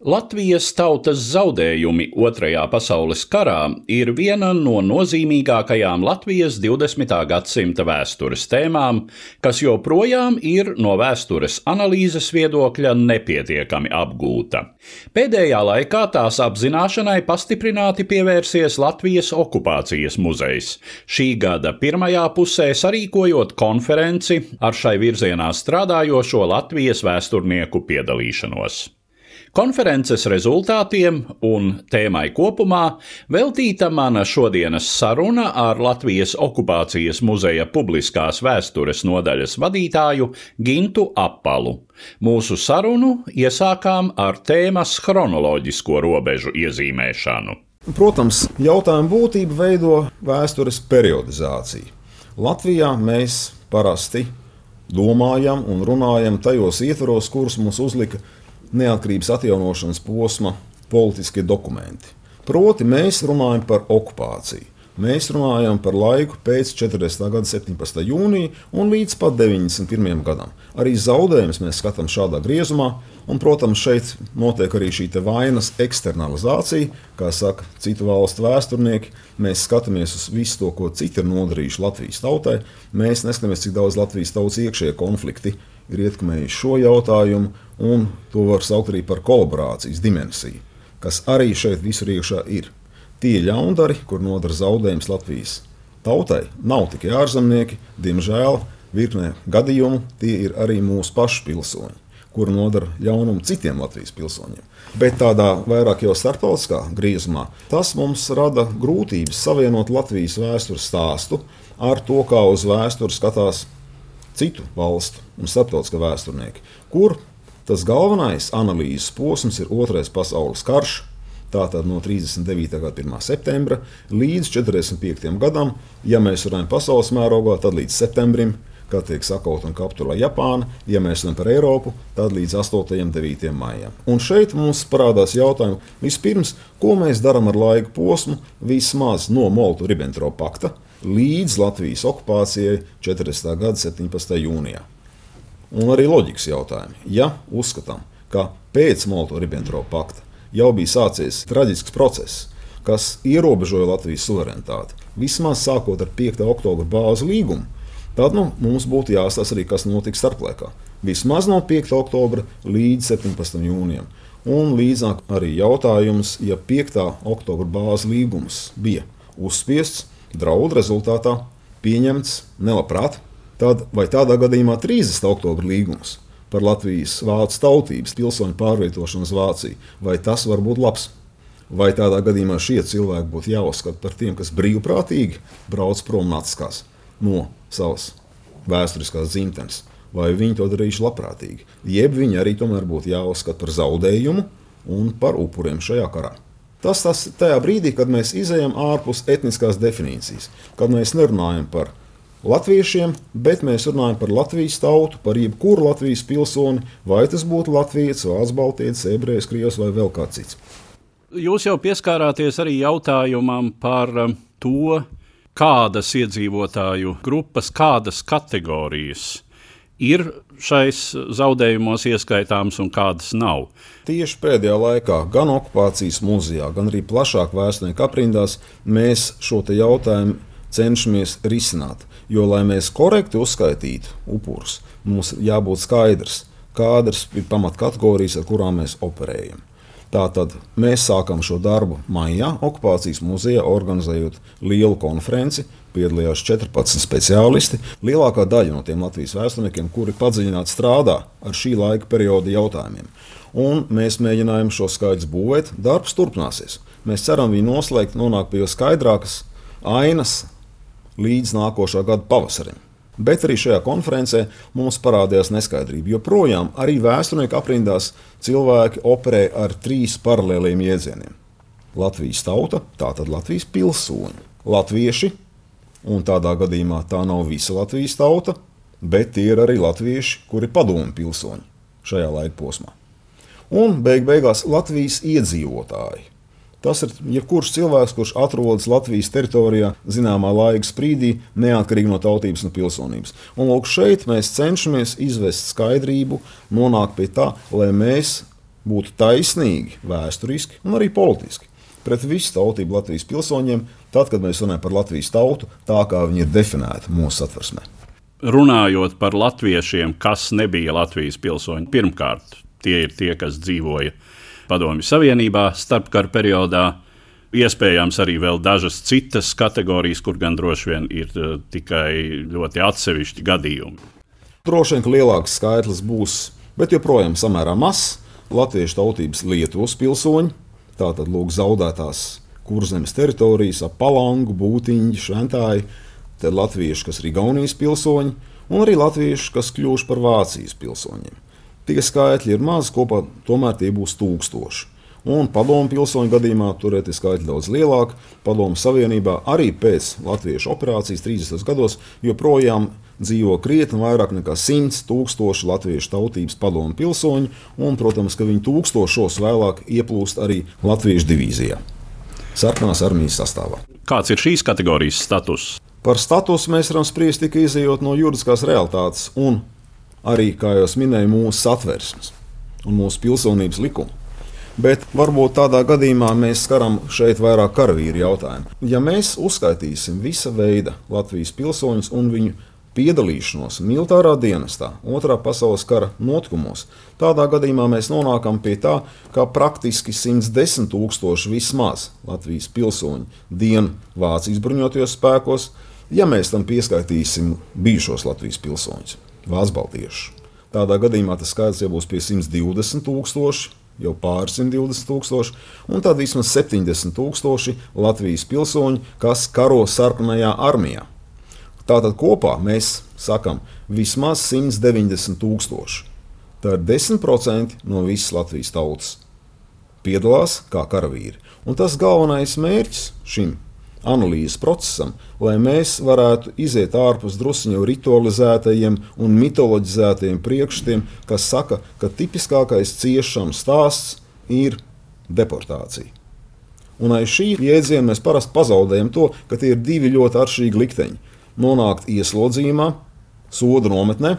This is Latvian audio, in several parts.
Latvijas tautas zaudējumi Otrajā pasaules karā ir viena no nozīmīgākajām Latvijas 20. gadsimta vēstures tēmām, kas joprojām ir no vēstures analīzes viedokļa nepietiekami apgūta. Pēdējā laikā tās apzināšanai pastiprināti pievērsies Latvijas okupācijas muzejs, šī gada pirmajā pusē sarīkojot konferenci ar šai virzienā strādājošo Latvijas vēsturnieku piedalīšanos. Konferences rezultātiem un tēmai kopumā veltīta mana šodienas saruna ar Latvijas okupācijas muzeja publiskās vēstures nodaļas vadītāju Gintu Apalu. Mūsu sarunu iesākām ar tēmas chronoloģisko robežu iezīmēšanu. Protams, jautājuma būtību veido vēstures periodizācija. Latvijā mēs parasti domājam un runājam tajos ietvaros, kurus mums uzlika neatkarības atjaunošanas posma politiskie dokumenti. Proti, mēs runājam par okupāciju. Mēs runājam par laiku pēc 40. gada 17. jūnija un līdz pat 91. gadam. Arī zaudējumus mēs skatām šādā griezumā, un, protams, šeit notiek arī šī vainas eksternalizācija, kā saka citu valstu vēsturnieki. Mēs skatāmies uz visu to, ko citi ir nodarījuši Latvijas tautai. Mēs neskatāmies, cik daudz Latvijas tautas iekšējie konflikti ir ietekmējuši šo jautājumu, un to var saukt arī par kolaborācijas dimensiju, kas arī šeit visur iekšā ir. Tie ļaundari, kur nodara zaudējumus Latvijas tautai, nav tikai ārzemnieki, diemžēl virknē gadījumu tie ir arī mūsu pašu pilsoņi, kuri nodara ļaunumu citiem Latvijas pilsoņiem. Bet tādā vairāk jau starptautiskā griezumā tas mums rada grūtības savienot Latvijas vēstures stāstu ar to, kā uz vēsturi skatās citu valstu un starptautiskā vēsturnieki, kur tas galvenais analīzes posms ir Otrais pasaules karš. Tātad no 39. gada 1. septembra līdz 45. gadam, ja mēs runājam pasaules mērogā, tad līdz septembrim, kad tiek sakauta un kapturēta Japāna, ja mēs runājam par Eiropu, tad līdz 8. un 9. maijam. Un šeit mums parādās jautājums, vispirms, ko mēs darām ar laika posmu vismaz no Moltu-Ribbentropa pakta līdz Latvijas okupācijai 40. gada 17. jūnijā. Un arī loģikas jautājumi. Ja uzskatām, ka pēc Molto-Ribbentropa pakta jau bija sācies traģisks process, kas ierobežoja Latvijas suverenitāti, vismaz sākot ar 5. oktobra bāzu līgumu, tad nu, mums būtu jāstāsta arī, kas notiks starplaikā. Vismaz no 5. oktobra līdz 17. jūnijam. Un līdzāk arī jautājums, ja 5. oktobra bāzes līgums bija uzspiests, draudu rezultātā pieņemts nelabprāt, tad vai tādā gadījumā 30. oktobra līgums par Latvijas vācu tautības pilsoņu pārvietošanu uz Vāciju, vai tas var būt labs? Vai tādā gadījumā šie cilvēki būtu jāuzskata par tiem, kas brīvprātīgi brauc prom naciskās no savas vēsturiskās dzimtenes, vai viņi to darījuši labprātīgi, jeb viņi arī tomēr būtu jāuzskata par zaudējumu un par upuriem šajā karā. Tas tas tajā brīdī, kad mēs izējām ārpus etniskās definīcijas, kad mēs nerunājam par latviešiem, bet mēs runājam par Latvijas tautu, par jebkuru Latvijas pilsoni, vai tas būtu Latvijas, Vācu, Baltijas, Ebrejs, Krievs vai vēl kāds cits. Jūs jau pieskārāties arī jautājumam par um, to, kādas iedzīvotāju grupas, kādas kategorijas ir šais zaudējumos ieskaitāms un kādas nav. Tieši pēdējā laikā, gan okupācijas muzejā, gan arī plašāk vēsturnieku aprindās, mēs šo jautājumu cenšamies risināt. Jo, lai mēs korekti uzskaitītu upurus, mums jābūt skaidrs, kādas ir pamatkategorijas, ar kurām mēs operējam. Tātad mēs sākam šo darbu maijā, okupācijas muzejā, organizējot lielu konferenci. Piedalījās 14 speciālisti. Lielākā daļa no tiem Latvijas vēsturniekiem, kuri padziļināti strādā ar šī laika perioda jautājumiem. Un mēs mēģinājām šo skaidru būvēt. Darbs turpināsies. Mēs ceram viņu noslēgt, nonākt pie skaidrākas ainas līdz nākošā gada pavasarim. Bet arī šajā konferencē mums parādījās neskaidrība. Joprojām arī vēsturnieku aprindās cilvēki operē ar trīs paralēliem jēdzieniem. Latvijas tauta, tātad Latvijas pilsoņi, latvieši, un tādā gadījumā tā nav visa Latvijas tauta, bet tie ir arī latvieši, kuri padomu pilsoņi šajā laika posmā. Un beig beigās Latvijas iedzīvotāji, Tas ir jebkurš cilvēks, kurš atrodas Latvijas teritorijā zināmā laika sprīdī, neatkarīgi no tautības un pilsonības. Un lūk, šeit mēs cenšamies izvest skaidrību, nonākt pie tā, lai mēs būtu taisnīgi, vēsturiski un arī politiski pret visu tautību Latvijas pilsoņiem, tad, kad mēs runājam par Latvijas tautu, tā kā viņi ir definēti mūsu satversmē. Runājot par latviešiem, kas nebija Latvijas pilsoņi, pirmkārt, tie ir tie, kas dzīvoja Padomju Savienībā starpkara periodā. Iespējams, arī vēl dažas citas kategorijas, kur gan droši vien ir uh, tikai ļoti atsevišķi gadījumi. Droši vien, ka lielāks skaitlis būs, bet joprojām samērā mazs latviešu tautības Lietuvas pilsoņi. Tātad lūk, zaudētās kurzemes teritorijas, ap palangu, būtiņu, šventāju, tad latvieši, kas ir Igaunijas pilsoņi, un arī latvieši, kas kļuvuši par Vācijas pilsoņiem. Tie skaitļi ir mazi, kopā tomēr tie būs tūkstoši. Un padomu pilsoņu gadījumā tur ir skaitļi daudz lielāki. Padomu Savienībā arī pēc Latvijas operācijas 30. gados joprojām dzīvo krietni vairāk nekā 100 tūkstoši latviešu tautības padomu pilsoņu, un, protams, ka viņi tūkstošos vēlāk ieplūst arī Latvijas divīzijā, sarkanās armijas sastāvā. Kāds ir šīs kategorijas status? Par statusu mēs varam spriest tikai izējot no juridiskās realitātes un arī, kā jau minēju, mūsu satversmes un mūsu pilsonības likuma. Bet varbūt tādā gadījumā mēs skaram šeit vairāk karavīru jautājumu. Ja mēs uzskaitīsim visa veida Latvijas pilsoņus un viņu piedalīšanos militārā dienestā, otrā pasaules kara notikumos, tādā gadījumā mēs nonākam pie tā, ka praktiski 110 tūkstoši vismaz Latvijas pilsoņu dienu Vācijas bruņotajos spēkos, ja mēs tam pieskaitīsim bijušos Latvijas pilsoņus. Vācu baltiešu. Tādā gadījumā tas skaits jau būs pie 120 tūkstoši, jau pār 120 tūkstoši, un tad vismaz 70 tūkstoši Latvijas pilsoņi, kas karo sarkanajā armijā. Tātad kopā mēs sakām vismaz 190 tūkstoši. Tā ir 10% no visas Latvijas tautas. Piedalās kā karavīri. Un tas galvenais mērķis šim analīzes procesam, lai mēs varētu iziet ārpus druskuļu ritualizētajiem un mitoloģizētajiem priekšstatiem, kas saka, ka tipiskākais ciešanu stāsts ir deportācija. Un aiz šī jēdziena mēs parasti pazaudējam to, ka tie ir divi ļoti atšķirīgi likteņi. Nonākt ieslodzījumā, soda nometnē,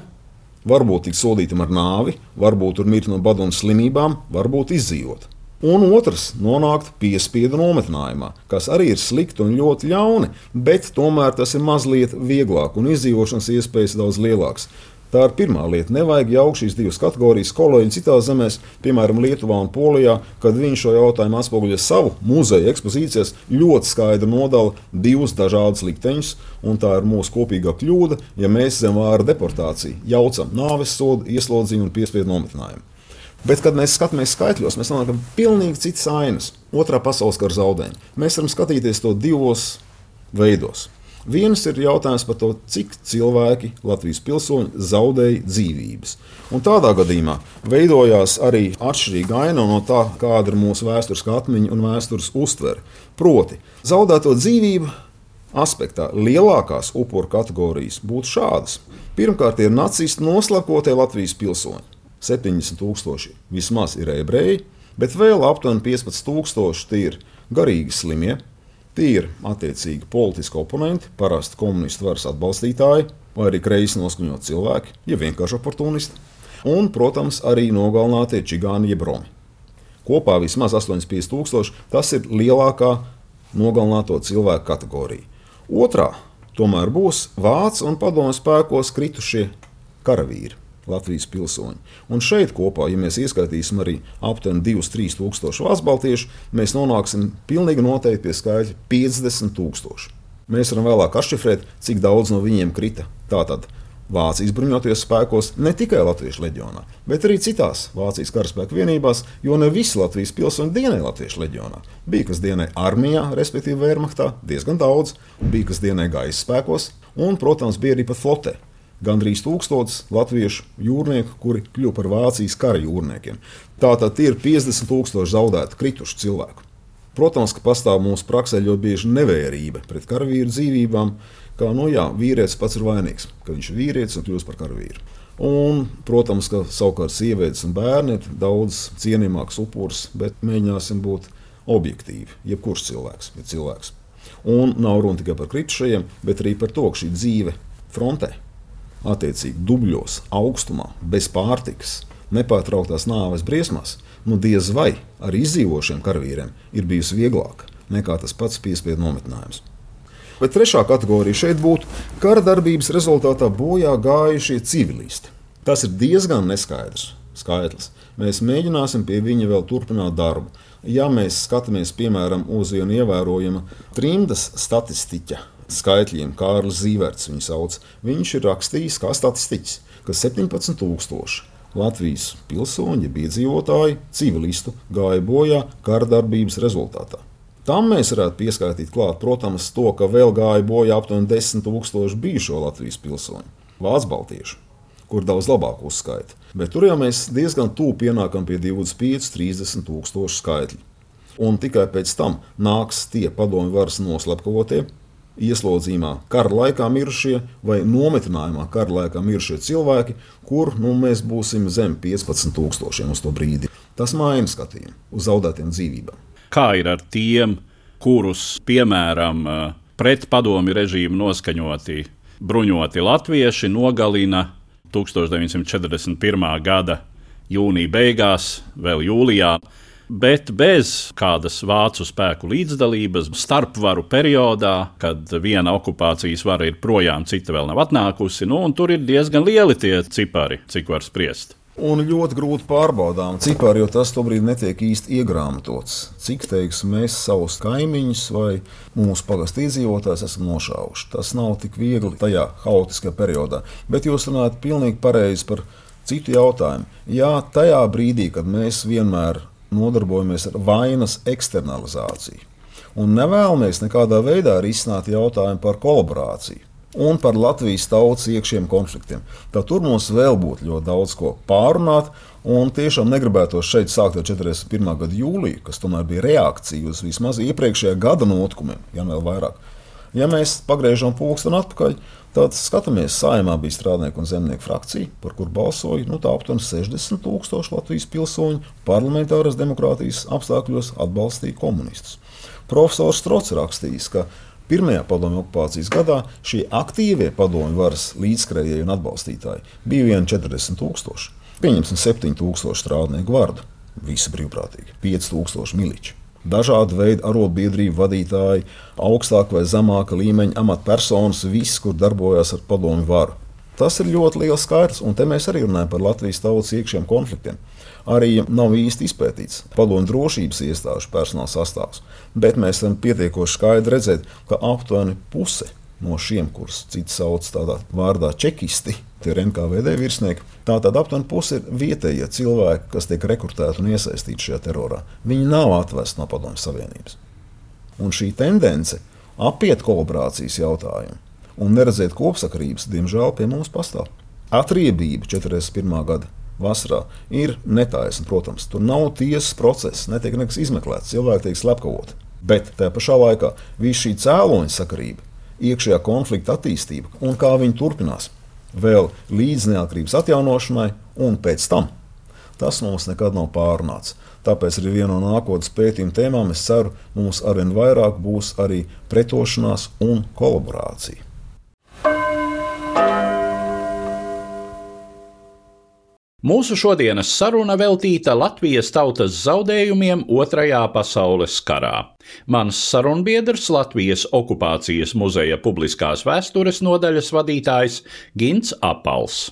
varbūt tikt sodītam ar nāvi, varbūt tur mirt no badu un slimībām, varbūt izdzīvot un otrs nonākt piespiedu nometnējumā, kas arī ir slikti un ļoti ļauni, bet tomēr tas ir mazliet vieglāk un izdzīvošanas iespējas daudz lielākas. Tā ir pirmā lieta. Nevajag jaukt šīs divas kategorijas. Kolēģi citās zemēs, piemēram, Lietuvā un Polijā, kad viņi šo jautājumu atspoguļo savu muzeja ekspozīcijās, ļoti skaidri nodala divus dažādus likteņus. Tā ir mūsu kopīgā kļūda, ja mēs zem vārda deportācija jaucam nāves sodu, ieslodzījumu un piespiedu nometinājumu. Bet, kad mēs skatāmies skaitļos, mēs nonākam pilnīgi citas ainas. Otrā pasaules kara zaudējumi. Mēs varam skatīties to divos veidos. Viens ir jautājums par to, cik cilvēki Latvijas pilsoņi zaudēja dzīvības. Un tādā gadījumā veidojās arī atšķirīga aina no tā, kāda ir mūsu vēstures atmiņa un vēstures uztvere. Proti, zaudēto dzīvību aspektā lielākās upuru kategorijas būtu šādas. Pirmkārt, ir nacisti noslakotie Latvijas pilsoņi. 70 tūkstoši vismaz ir ebreji, bet vēl aptuveni 15 tūkstoši tie ir garīgi slimie. Tie ir attiecīgi politiski oponenti, parasti komunistu varas atbalstītāji, vai arī kreisi noskaņot cilvēki, ja vienkārši oportunisti. Un, protams, arī nogalinātie čigāni jeb romi. Kopā vismaz 85 tūkstoši tas ir lielākā nogalināto cilvēku kategorija. Otrā tomēr būs vācu un padomu spēkos kritušie karavīri. Latvijas pilsoņi. Un šeit kopā, ja mēs ieskaitīsim arī aptuveni 2-3 tūkstoši valsts baltiešu, mēs nonāksim pilnīgi noteikti pie skaitļa 50 tūkstoši. Mēs varam vēlāk atšifrēt, cik daudz no viņiem krita. Tātad Vācijas bruņotajos spēkos, ne tikai Latvijas leģionā, bet arī citās Vācijas karaspēku vienībās, jo ne visi Latvijas pilsoņi dienēja Latvijas leģionā. Bija kas dienēja armijā, respektīvi Vērmachtā, diezgan daudz, bija kas dienēja gaisa spēkos, un, protams, bija arī pat flotē. Gandrīz tūkstotis latviešu jūrnieku, kuri kļuva par Vācijas kara jūrniekiem. Tātad ir 50 tūkstoši zaudētu, kritušu cilvēku. Protams, ka pastāv mūsu praksē ļoti bieži nevērība pret karavīru dzīvībām, ka nu, jā, vīrietis pats ir vainīgs, ka viņš ir vīrietis un kļūst par karavīru. Un, protams, ka savukārt sievietes un bērni ir daudz cienījamāks upuris, bet mēģināsim būt objektīvi. Jebkurš cilvēks ir cilvēks. Un nav runa tikai par kritušajiem, bet arī par to, ka šī dzīve frontē, attiecīgi dubļos, augstumā, bez pārtikas, nepārtrauktās nāves briesmās, nu diez vai ar izdzīvošiem karavīriem ir bijusi vieglāka nekā tas pats piespiedu nometnējums. Bet trešā kategorija šeit būtu kara darbības rezultātā bojā gājušie civilisti. Tas ir diezgan neskaidrs skaitlis. Mēs mēģināsim pie viņa vēl turpināt darbu. Ja mēs skatāmies piemēram uz vienu ievērojamu trimdas statistiķa skaitļiem, Kārlis Zīverts viņu sauc, viņš ir rakstījis kā statistiķis, ka 17,000 Latvijas pilsoņi, iedzīvotāji, civilistu gāja bojā kara darbības rezultātā. Tam mēs varētu pieskaitīt klāt, protams, to, ka vēl gāja bojā aptuveni 10,000 bijušo Latvijas pilsoņu, Vācu baltiešu, kur daudz labāk uzskaita. Bet tur jau mēs diezgan tuvu pienākam pie 25, 30 tūkstošu skaitļu. Un tikai pēc tam nāks tie padomju varas noslepkavotie, ieslodzījumā kara laikā mirušie vai nometinājumā kara laikā mirušie cilvēki, kur nu, mēs būsim zem 15,000 uz to brīdi. Tas maina skatījumu uz zaudētiem dzīvībām kā ir ar tiem, kurus, piemēram, pret padomi režīmu noskaņoti bruņoti latvieši nogalina 1941. gada jūnija beigās, vēl jūlijā. Bet bez kādas vācu spēku līdzdalības, starpvaru periodā, kad viena okupācijas vara ir projām, cita vēl nav atnākusi, nu, tur ir diezgan lieli tie cipari, cik var spriest un ļoti grūti pārbaudām cipari, jo tas tobrīd netiek īsti iegrāmatots. Cik teiksim, mēs savus kaimiņus vai mūsu pagastu iedzīvotājus esam nošāvuši. Tas nav tik viegli tajā haotiskajā periodā. Bet jūs runājat pilnīgi pareizi par citu jautājumu. Jā, tajā brīdī, kad mēs vienmēr nodarbojamies ar vainas eksternalizāciju un nevēlamies nekādā veidā risināt jautājumu par kolaborāciju un par Latvijas tautas iekšējiem konfliktiem. Tad tur mums vēl būtu ļoti daudz ko pārunāt. Un tiešām negribētu šeit sākt ar 41. gada jūliju, kas tomēr bija reakcija uz vismaz iepriekšējā gada notikumiem, ja vēl vairāk. Ja mēs pagriežam pulksteni atpakaļ, tad skatāmies, saimā bija strādnieku un zemnieku frakcija, par kur balsoja nu, aptuveni 60 tūkstoši Latvijas pilsoņu. Parlamentāras demokrātijas apstākļos atbalstīja komunistus. Profesors Strots rakstījis, ka Pirmajā padomju okupācijas gadā šie aktīvie padomju varas līdzskrējēji un atbalstītāji bija vien 40 tūkstoši. Pieņemsim 7 tūkstoši strādnieku vārdu, visi brīvprātīgi, 5 tūkstoši miliči. Dažādu veidu arotbiedrību vadītāji, augstāka vai zemāka līmeņa amatpersonas, viss, kur darbojās ar padomju varu. Tas ir ļoti liels skaitlis, un te mēs arī runājam par Latvijas tautas iekšējiem konfliktiem arī nav īsti izpētīts padomu drošības iestāžu personāla sastāvs. Bet mēs varam pietiekoši skaidri redzēt, ka aptuveni puse no šiem, kurus citi sauc tādā vārdā čekisti, tie ir NKVD virsnieki. Tātad aptuveni puse ir vietējie cilvēki, kas tiek rekrutēti un iesaistīti šajā terorā. Viņi nav atvesti no Padomju Savienības. Un šī tendence apiet kolaborācijas jautājumu un neredzēt kopsakarības, diemžēl, pie mums pastāv. Atriebība 41. gada vasarā ir netaisna. Protams, tur nav tiesas process, netiek nekas izmeklēts, cilvēki tiek slepkavoti. Bet tajā pašā laikā viss šī cēloņa sakarība, iekšējā konflikta attīstība un kā viņi turpinās vēl līdz neatkarības atjaunošanai un pēc tam. Tas mums nekad nav pārunāts. Tāpēc arī viena no nākotnes pētījuma tēmām, es ceru, mums arvien vairāk būs arī pretošanās un kolaborācija. Mūsu šodienas saruna veltīta Latvijas tautas zaudējumiem Otrajā pasaules karā. Mans sarunbiedrs Latvijas okupācijas muzeja publiskās vēstures nodaļas vadītājs Gins Apals.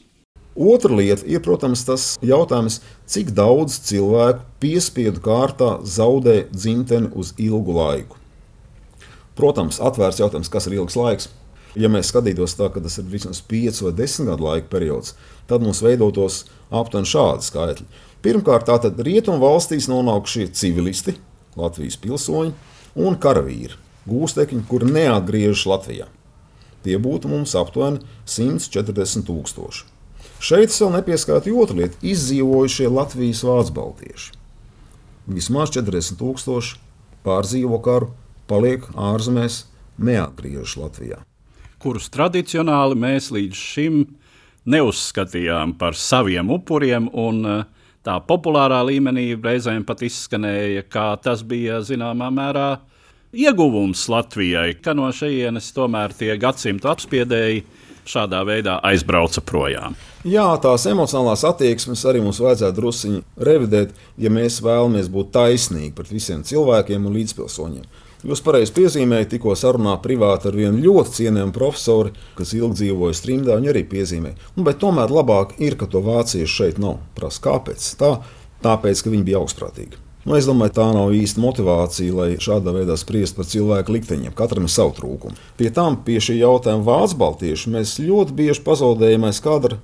Otra lieta ir, protams, tas jautājums, cik daudz cilvēku piespiedu kārtā zaudē dzimteni uz ilgu laiku. Protams, atvērts jautājums, kas ir ilgs laiks. Ja mēs skatītos tā, ka tas ir vismaz 5 vai 10 gadu laika periods, tad mums veidotos aptuveni šādi skaitļi. Pirmkārt, tātad rietumu valstīs nonākušie civilisti, Latvijas pilsoņi un karavīri, gūstekņi, kuri neatgriežas Latvijā. Tie būtu mums aptuveni 140 tūkstoši. Šeit vēl nepieskaitīja otru lietu - izdzīvojušie Latvijas vācu baltieši. Vismaz 40 tūkstoši pārdzīvo karu, paliek ārzemēs, neatgriežas Latvijā. Kurus tradicionāli mēs līdz šim neuzskatījām par saviem upuriem, un uh, tā populārā līmenī reizēm pat izskanēja, kā tas bija zināmā mērā ieguvums Latvijai, ka no šejienes tomēr tie gadsimtu apspiedēji šādā veidā aizbrauca projām. Jā, tās emocionālās attieksmes arī mums vajadzētu druskuļi revidēt, ja mēs vēlamies būt taisnīgi pret visiem cilvēkiem un līdzpilsoņiem. Jūs pareizi piezīmējat, tikko sarunā privāti ar vienu ļoti cienījamu profesoru, kas ilgi dzīvoja Strīmdā. Viņa arī piezīmēja, nu, bet tomēr labāk ir, ka to vāciešu šeit nav. Prasa, kāpēc? Tā, tāpēc, ka viņi bija augstprātīgi. Nu, es domāju, tā nav īsta motivācija, lai šādā veidā spriest par cilvēku likteņiem. Katram ir savu trūkumu. Pie tam pie šī jautājuma vācu baltieši mēs ļoti bieži pazaudējam aiz kadra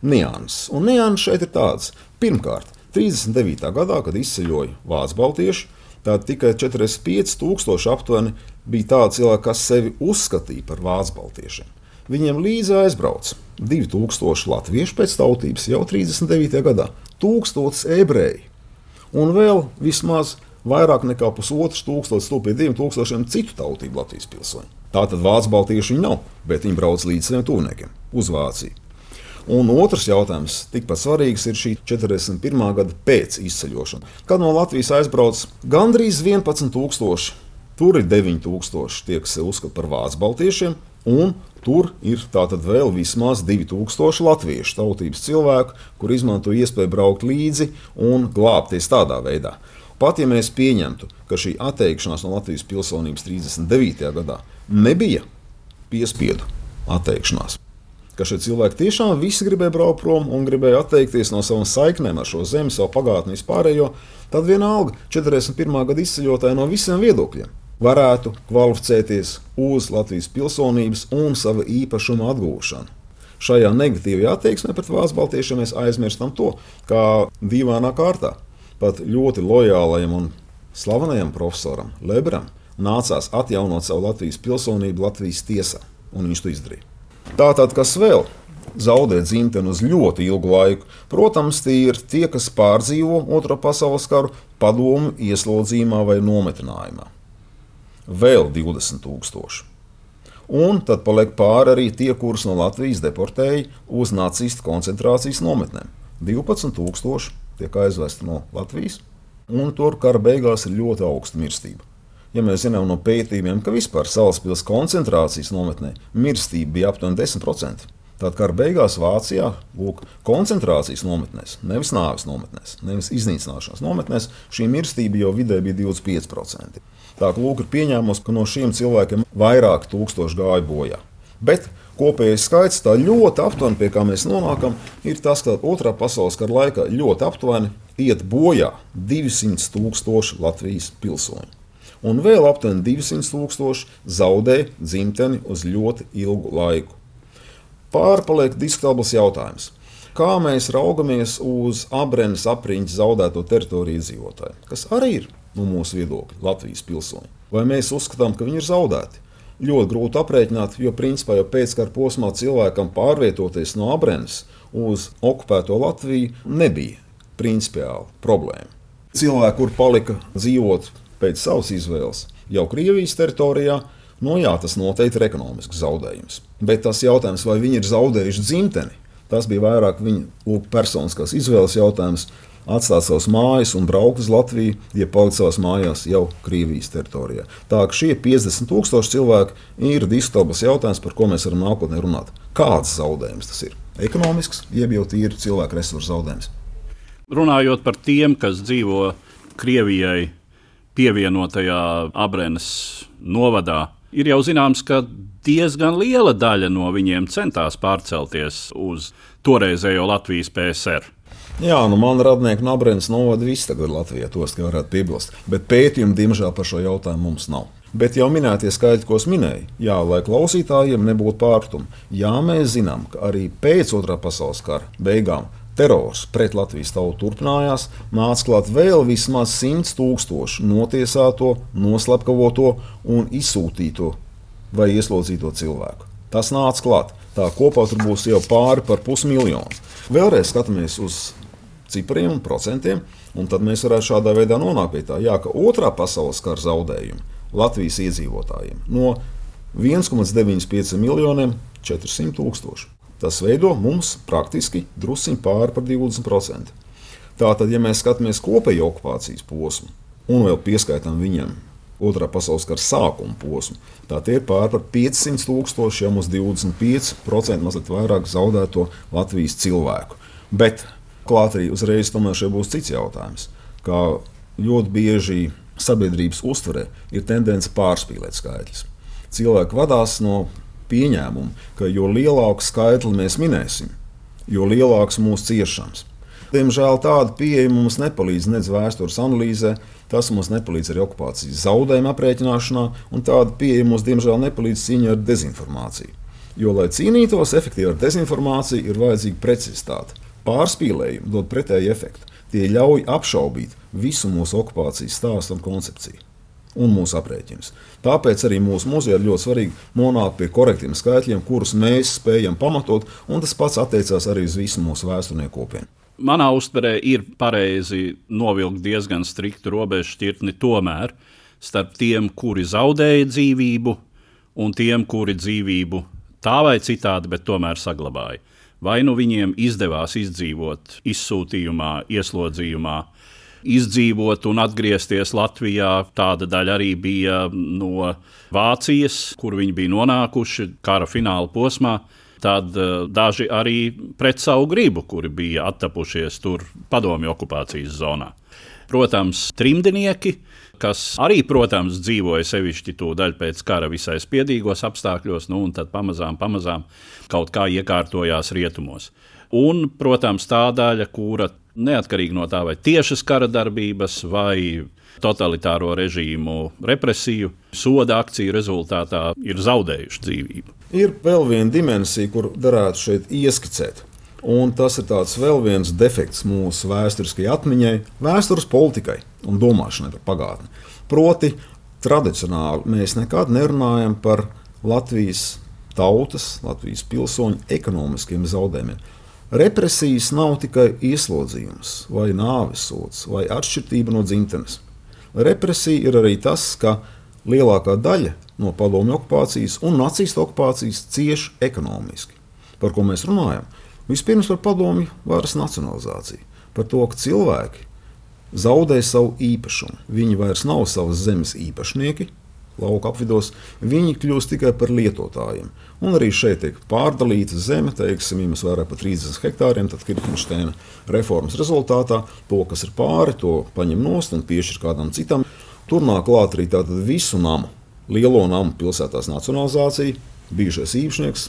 nianses. Un nianses šeit ir tāds. Pirmkārt, 39. gadā, kad izceļoja vācu baltieši, Tad tikai 45,000 aptuveni bija tādi cilvēki, kas sevi uzskatīja par vācu baltiešiem. Viņiem līdzi aizbrauca 2000 latviešu pēc tautības jau 39. gadā, 1000 ebreji un vēl vismaz vairāk nekā pusotrs tūkstošs, to pie diviem tūkstošiem citu tautību Latvijas pilsoņu. Tā tad vācu baltieši viņi nav, bet viņi brauc līdz saviem tuvniekiem uz Vāciju. Un otrs jautājums, tikpat svarīgs, ir šī 41. gada pēc izceļošana. Kad no Latvijas aizbrauc gandrīz 11,000, tur ir 9,000 tie, kas uzskata par vācu baltiešiem, un tur ir tātad vēl vismaz 2000 latviešu tautības cilvēku, kur izmanto iespēju braukt līdzi un glābties tādā veidā. Pat ja mēs pieņemtu, ka šī atteikšanās no Latvijas pilsonības 39. gadā nebija piespiedu atteikšanās, ka šie cilvēki tiešām visi gribēja braukt prom un gribēja atteikties no savām saiknēm ar šo zemi, savu pagātni vispārējo, tad vienalga 41. gada izceļotāji no visiem viedokļiem varētu kvalificēties uz Latvijas pilsonības un sava īpašuma atgūšanu. Šajā negatīvajā attieksmē pret vācu baltiešiem mēs aizmirstam to, kā dīvainā kārtā pat ļoti lojālajam un slavenajam profesoram Lebram nācās atjaunot savu Latvijas pilsonību Latvijas tiesā, un viņš to izdarīja. Tātad, kas vēl? Zaudēt dzimteni uz ļoti ilgu laiku. Protams, tie ir tie, kas pārdzīvo Otro pasaules karu padomu ieslodzījumā vai nometinājumā. Vēl 20,000. Un tad paliek pāri arī tie, kurus no Latvijas deportēja uz nacistu koncentrācijas nometnēm. 12,000 tiek aizvesti no Latvijas, un tur kara beigās ir ļoti augsta mirstība ja mēs zinām no pētījumiem, ka vispār Salaspils koncentrācijas nometnē mirstība bija aptuveni 10%. Tātad kara beigās Vācijā lūk, koncentrācijas nometnēs, nevis nāves nometnēs, nevis iznīcināšanas nometnēs, šī mirstība jau vidē bija 25%. Tā kā lūk, ir pieņēmums, ka no šiem cilvēkiem vairāk tūkstoši gāja bojā. Bet kopējais skaits tā ļoti aptuveni, pie kā mēs nonākam, ir tas, ka otrā pasaules kara laikā ļoti aptuveni iet bojā 200 tūkstoši Latvijas pilsoņu un vēl aptuveni 200 tūkstoši zaudē dzimteni uz ļoti ilgu laiku. Pārpaliek diskutabls jautājums. Kā mēs raugamies uz Abrenes apriņķa zaudēto teritoriju iedzīvotāju, kas arī ir no mūsu viedokļa Latvijas pilsoņi? Vai mēs uzskatām, ka viņi ir zaudēti? Ļoti grūti aprēķināt, jo principā jau pēckara posmā cilvēkam pārvietoties no Abrenes uz okupēto Latviju nebija principiāli problēma. Cilvēki, kur palika dzīvot pēc savas izvēles jau Krievijas teritorijā, no jā, tas noteikti ir ekonomisks zaudējums. Bet tas jautājums, vai viņi ir zaudējuši dzimteni, tas bija vairāk viņa personiskās izvēles jautājums. Atstāt savas mājas un braukt uz Latviju, ja palikt savās mājās jau Krievijas teritorijā. Tā ka šie 50,000 cilvēki ir diskutabls jautājums, par ko mēs varam nākotnē runāt. Kāds zaudējums tas ir? Ekonomisks, jeb jau tīri cilvēku resursu zaudējums. Runājot par tiem, kas dzīvo Krievijai pievienotajā Abrenes novadā. Ir jau zināms, ka diezgan liela daļa no viņiem centās pārcelties uz toreizējo Latvijas PSR. Jā, nu man radnieku Nabrēns novada viss tagad Latvijā, tos, ka varētu piebilst. Bet pētījumu, diemžēl, par šo jautājumu mums nav. Bet jau minētie skaitļi, ko es minēju, jā, lai klausītājiem nebūtu pārpratumu, jā, mēs zinām, ka arī pēc otrā pasaules kara beigām terors pret Latvijas tautu turpinājās, nāca klāt vēl vismaz 100 tūkstoši notiesāto, noslapkavoto un izsūtīto vai ieslodzīto cilvēku. Tas nāca klāt. Tā kopā tur būs jau pāri par pusmiljonu. Vēlreiz skatāmies uz cipriem un procentiem, un tad mēs varētu šādā veidā nonākt pie tā, jā, ka otrā pasaules kara zaudējumi Latvijas iedzīvotājiem no 1,95 miljoniem 400 tūkstoši. Tas veido mums praktiski drusciņi pāri par 20%. Tātad, ja mēs skatāmies kopējo okupācijas posmu un vēl pieskaitām viņam otrā pasaules kara sākuma posmu, tad tie ir pāri par 500 tūkstošiem uz 25% mazliet vairāk zaudēto Latvijas cilvēku. Bet klāt arī uzreiz tomēr šeit būs cits jautājums. Kā ļoti bieži sabiedrības uztverē ir tendence pārspīlēt skaitļus. Cilvēki vadās no pieņēmuma, ka jo lielāku skaitli mēs minēsim, jo lielāks mūsu ciešanas. Diemžēl tāda pieeja mums nepalīdz nedz vēstures analīzē, tas mums nepalīdz arī okupācijas zaudējuma aprēķināšanā, un tāda pieeja mums diemžēl nepalīdz cīņā ar dezinformāciju. Jo, lai cīnītos efektīvi ar dezinformāciju, ir vajadzīga precizitāte. Pārspīlējumi dod pretēju efektu. Tie ļauj apšaubīt visu mūsu okupācijas stāstu un koncepciju un mūsu aprēķinus. Tāpēc arī mūsu muzejā ir ļoti svarīgi nonākt pie korektiem skaitļiem, kurus mēs spējam pamatot, un tas pats attiecās arī uz visu mūsu vēsturnieku kopienu. Manā uztverē ir pareizi novilkt diezgan striktu robežu šķirtni tomēr starp tiem, kuri zaudēja dzīvību, un tiem, kuri dzīvību tā vai citādi, bet tomēr saglabāja vai nu viņiem izdevās izdzīvot izsūtījumā, ieslodzījumā, izdzīvot un atgriezties Latvijā. Tāda daļa arī bija no Vācijas, kur viņi bija nonākuši kara fināla posmā. Tad uh, daži arī pret savu gribu, kuri bija attapušies tur padomju okupācijas zonā. Protams, trimdnieki, kas arī, protams, dzīvoja sevišķi to daļu pēc kara visai spiedīgos apstākļos, nu, un tad pamazām, pamazām kaut kā iekārtojās rietumos. Un, protams, tā daļa, kura neatkarīgi no tā, vai tiešas kara darbības vai totalitāro režīmu represiju, soda akciju rezultātā ir zaudējuši dzīvību. Ir vēl viena dimensija, kur varētu šeit ieskicēt. Un tas ir vēl viens defekts mūsu vēsturiskajai atmiņai, vēstures politikai un domāšanai par pagātni. Proti, tradicionāli mēs nekad nerunājam par Latvijas tautas, Latvijas pilsoņu ekonomiskiem zaudējumiem. Represijas nav tikai ieslodzījums, vai nāvesots, vai atšķirība no dzimtenes. Represija ir arī tas, ka lielākā daļa no padomju okupācijas un nacistu okupācijas cieši ekonomiski. Par ko mēs runājam? Vispirms par padomju varas nacionalizāciju, par to, ka cilvēki zaudē savu īpašumu. Viņi vairs nav savas zemes īpašnieki, lauka apvidos, viņi kļūst tikai par lietotājiem. Un arī šeit tiek pārdalīta zeme, teiksim, ja mēs vairāk par 30 hektāriem, tad Kirkensteina reformas rezultātā to, kas ir pāri, to paņem nost un piešķir kādam citam. Tur nāk klāt arī visu namu, lielo namu pilsētās nacionalizācija, bijušais īpašnieks,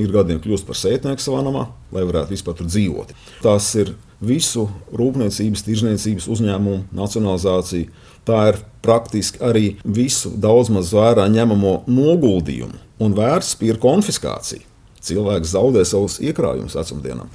ir gadiem kļūst par sētnieku savā namā, lai varētu vispār tur dzīvot. Tas ir visu rūpniecības, tirzniecības uzņēmumu nacionalizācija. Tā ir praktiski arī visu daudz maz vērā ņemamo noguldījumu un vērtspapīra konfiskācija. Cilvēks zaudē savus iekrājumus vecumdienām.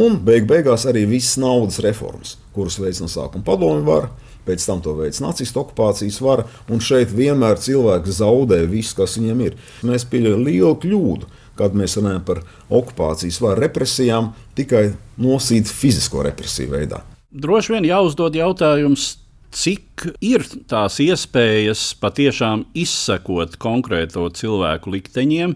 Un beig beigās arī visas naudas reformas, kuras veids no sākuma padomju vara, pēc tam to veids nacistu okupācijas vara, un šeit vienmēr cilvēks zaudē visu, kas viņam ir. Mēs pieļaujam lielu kļūdu, kad mēs runājam par okupācijas vai represijām, tikai nosīt fizisko represiju veidā. Droši vien jāuzdod jautājums, cik ir tās iespējas patiešām izsekot konkrēto cilvēku likteņiem,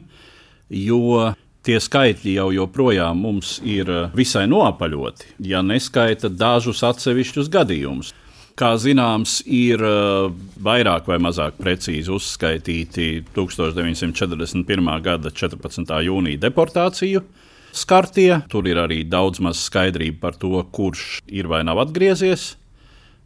jo tie skaitļi jau joprojām mums ir visai noapaļoti, ja neskaita dažus atsevišķus gadījumus kā zināms, ir uh, vairāk vai mazāk precīzi uzskaitīti 1941. gada 14. jūnija deportāciju. Skartie. Tur ir arī daudz maz skaidrība par to, kurš ir vai nav atgriezies.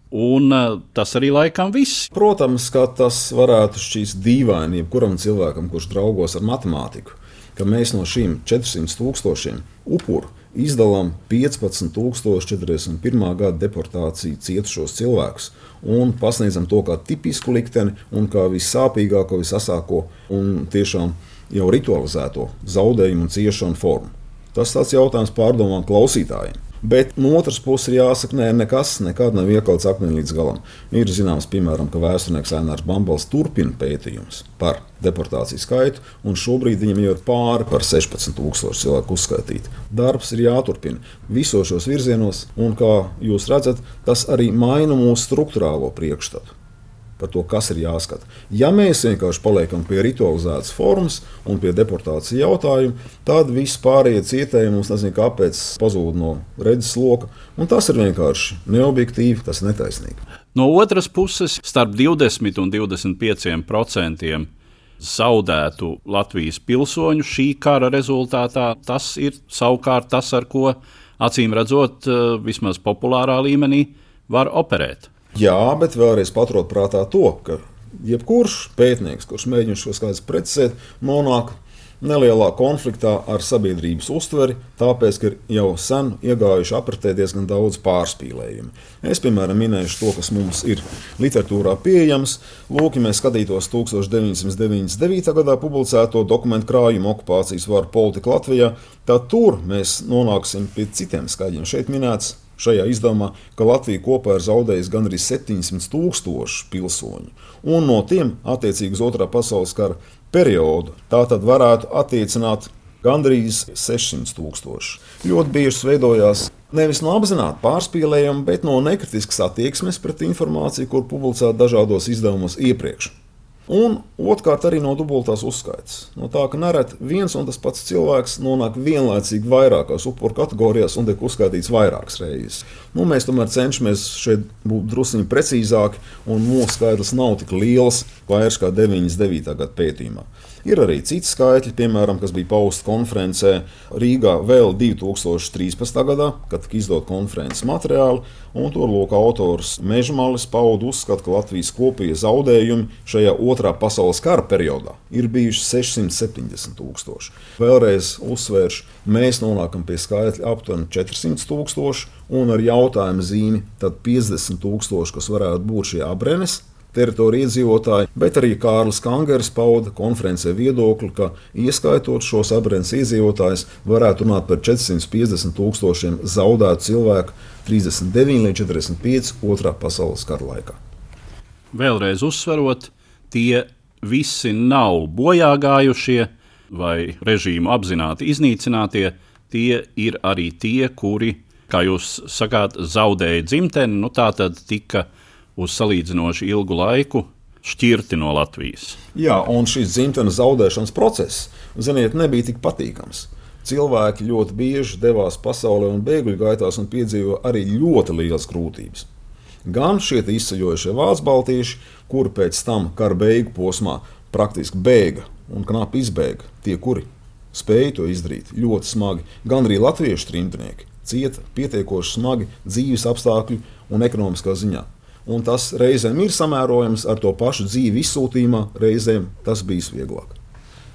Un uh, tas arī laikam viss. Protams, ka tas varētu šķist dīvaini jebkuram cilvēkam, kurš draugos ar matemātiku, ka mēs no šīm 400 tūkstošiem upuru izdalām 15,041. gada deportāciju cietušos cilvēkus un pasniedzam to kā tipisku likteni un kā vissāpīgāko, visasāko un tiešām jau ritualizēto zaudējumu un ciešanu formu. Tas tāds jautājums pārdomām klausītājiem. Bet no otras puses ir jāsaka, nē, nekas nekad nav iekalts akmenī līdz galam. Ir zināms, piemēram, ka vēsturnieks Ainārs Bambals turpina pētījumus par deportāciju skaitu, un šobrīd viņam jau ir pāri par 16,000 cilvēku uzskaitīti. Darbs ir jāturpina visos šos virzienos, un kā jūs redzat, tas arī maina mūsu struktūrālo priekšstatu par to, kas ir jāskata. Ja mēs vienkārši paliekam pie ritualizētas formas un pie deportācijas jautājuma, tad viss pārējie cietēji mums nezinu, kāpēc pazūd no redzes loka. Tas ir vienkārši neobjektīvi, tas ir netaisnīgi. No otras puses, starp 20 un 25 procentiem zaudētu Latvijas pilsoņu šī kara rezultātā, tas ir savukārt tas, ar ko acīm redzot, vismaz populārā līmenī var operēt. Jā, bet vēlreiz paturot prātā to, ka jebkurš pētnieks, kurš mēģina šo skaidrs precizēt, nonāk nelielā konfliktā ar sabiedrības uztveri, tāpēc, ka jau sen iegājuši apritē diezgan daudz pārspīlējumu. Es, piemēram, minēšu to, kas mums ir literatūrā pieejams. Lūk, ja mēs skatītos 1999. gadā publicēto dokumentu krājumu okupācijas varu politiku Latvijā, tad tur mēs nonāksim pie citiem skaidriem. Šeit minēts šajā izdevumā, ka Latvija kopā ir zaudējusi gandrīz 700 tūkstošu pilsoņu, un no tiem attiecīgi uz Otrā pasaules kara periodu tā tad varētu attiecināt gandrīz 600 tūkstoši. Ļoti bieži veidojās nevis no apzināta pārspīlējuma, bet no nekritiskas attieksmes pret informāciju, kur publicēta dažādos izdevumos iepriekš. Un otrkārt, arī no dubultās uzskaitas. No tā, ka nereti viens un tas pats cilvēks nonāk vienlaicīgi vairākās upuru kategorijās un tiek uzskaitīts vairākas reizes. Nu, mēs tomēr cenšamies šeit būt druskuļi precīzāki, un mūsu skaitlis nav tik liels vairs kā 99. gada pētījumā. Ir arī citi skaitļi, piemēram, kas bija pausta konferencē Rīgā vēl 2013. gadā, kad tika izdot konferences materiāli. Tur lūk, autors Mežmalis pauda uzskatu, ka Latvijas kopējie zaudējumi šajā otrā pasaules kara periodā ir bijuši 670 tūkstoši. Vēlreiz uzsvēršu, mēs nonākam pie skaitļa aptuveni 400 tūkstoši un ar jautājumu zīmi 50 tūkstoši, kas varētu būt šie abrenes teritoriju iedzīvotāji, bet arī Kārlis Kangers pauda konferencē viedokli, ka ieskaitot šos abrēns iedzīvotājus, varētu runāt par 450 tūkstošiem zaudētu cilvēku 39 līdz 45 otrā pasaules kara laikā. Vēlreiz uzsverot, tie visi nav bojā gājušie vai režīmu apzināti iznīcinātie. Tie ir arī tie, kuri, kā jūs sakāt, zaudēja dzimteni, nu tā tad tika uz salīdzinoši ilgu laiku šķirti no Latvijas. Jā, un šis dzimtenes zaudēšanas process, ziniet, nebija tik patīkams. Cilvēki ļoti bieži devās pasaulē un bēgļu gaitās un piedzīvoja arī ļoti lielas grūtības. Gan šie izceļojušie vācu baltiķi, kuri pēc tam kara beigu posmā praktiski bēga un knapi izbēga, tie, kuri spēja to izdarīt ļoti smagi, gan arī latviešu trimdnieki cieta pietiekoši smagi dzīves apstākļu un ekonomiskā ziņā un tas reizēm ir samērojams ar to pašu dzīvi izsūtījumā, reizēm tas bijis vieglāk.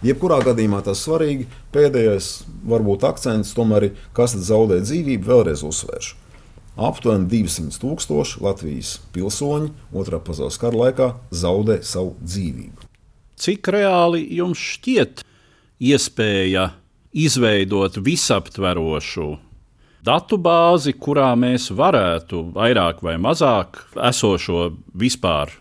Jebkurā gadījumā tas svarīgi. Pēdējais, varbūt akcents, tomēr ir, kas zaudē dzīvību, vēlreiz uzsvēršu. Aptuveni 200 tūkstoši Latvijas pilsoņi Otrā pasaules kara laikā zaudē savu dzīvību. Cik reāli jums šķiet iespēja izveidot visaptverošu datu bāzi, kurā mēs varētu vairāk vai mazāk esošo vispār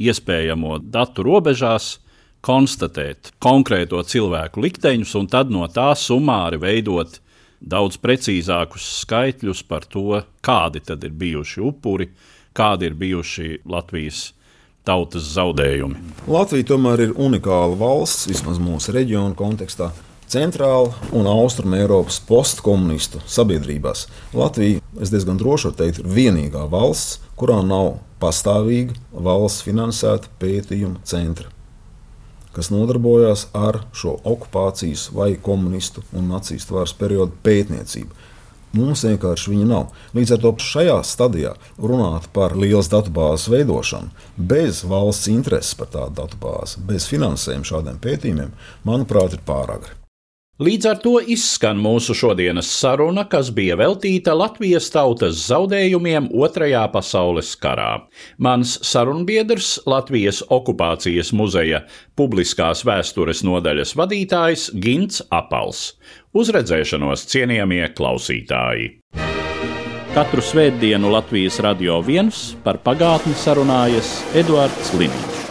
iespējamo datu robežās konstatēt konkrēto cilvēku likteņus un tad no tā summāri veidot daudz precīzākus skaitļus par to, kādi tad ir bijuši upuri, kādi ir bijuši Latvijas tautas zaudējumi. Latvija tomēr ir unikāla valsts, vismaz mūsu reģiona kontekstā centrāla un austruma Eiropas postkomunistu sabiedrībās. Latvija, es diezgan droši varu teikt, ir vienīgā valsts, kurā nav pastāvīga valsts finansēta pētījuma centra, kas nodarbojas ar šo okupācijas vai komunistu un nacistu varas periodu pētniecību. Mums vienkārši viņa nav. Līdz ar to šajā stadijā runāt par lielas datubāzes veidošanu bez valsts intereses par tādu datubāzi, bez finansējuma šādiem pētījumiem, manuprāt, ir pāragri. Līdz ar to izskan mūsu šodienas saruna, kas bija veltīta Latvijas tautas zaudējumiem Otrajā pasaules karā. Mans sarunbiedrs, Latvijas okupācijas muzeja publiskās vēstures nodaļas vadītājs Gints Apals. Uz redzēšanos, cienījamie klausītāji! Katru svētdienu Latvijas radio viens par pagātni sarunājas Eduards Liniņš.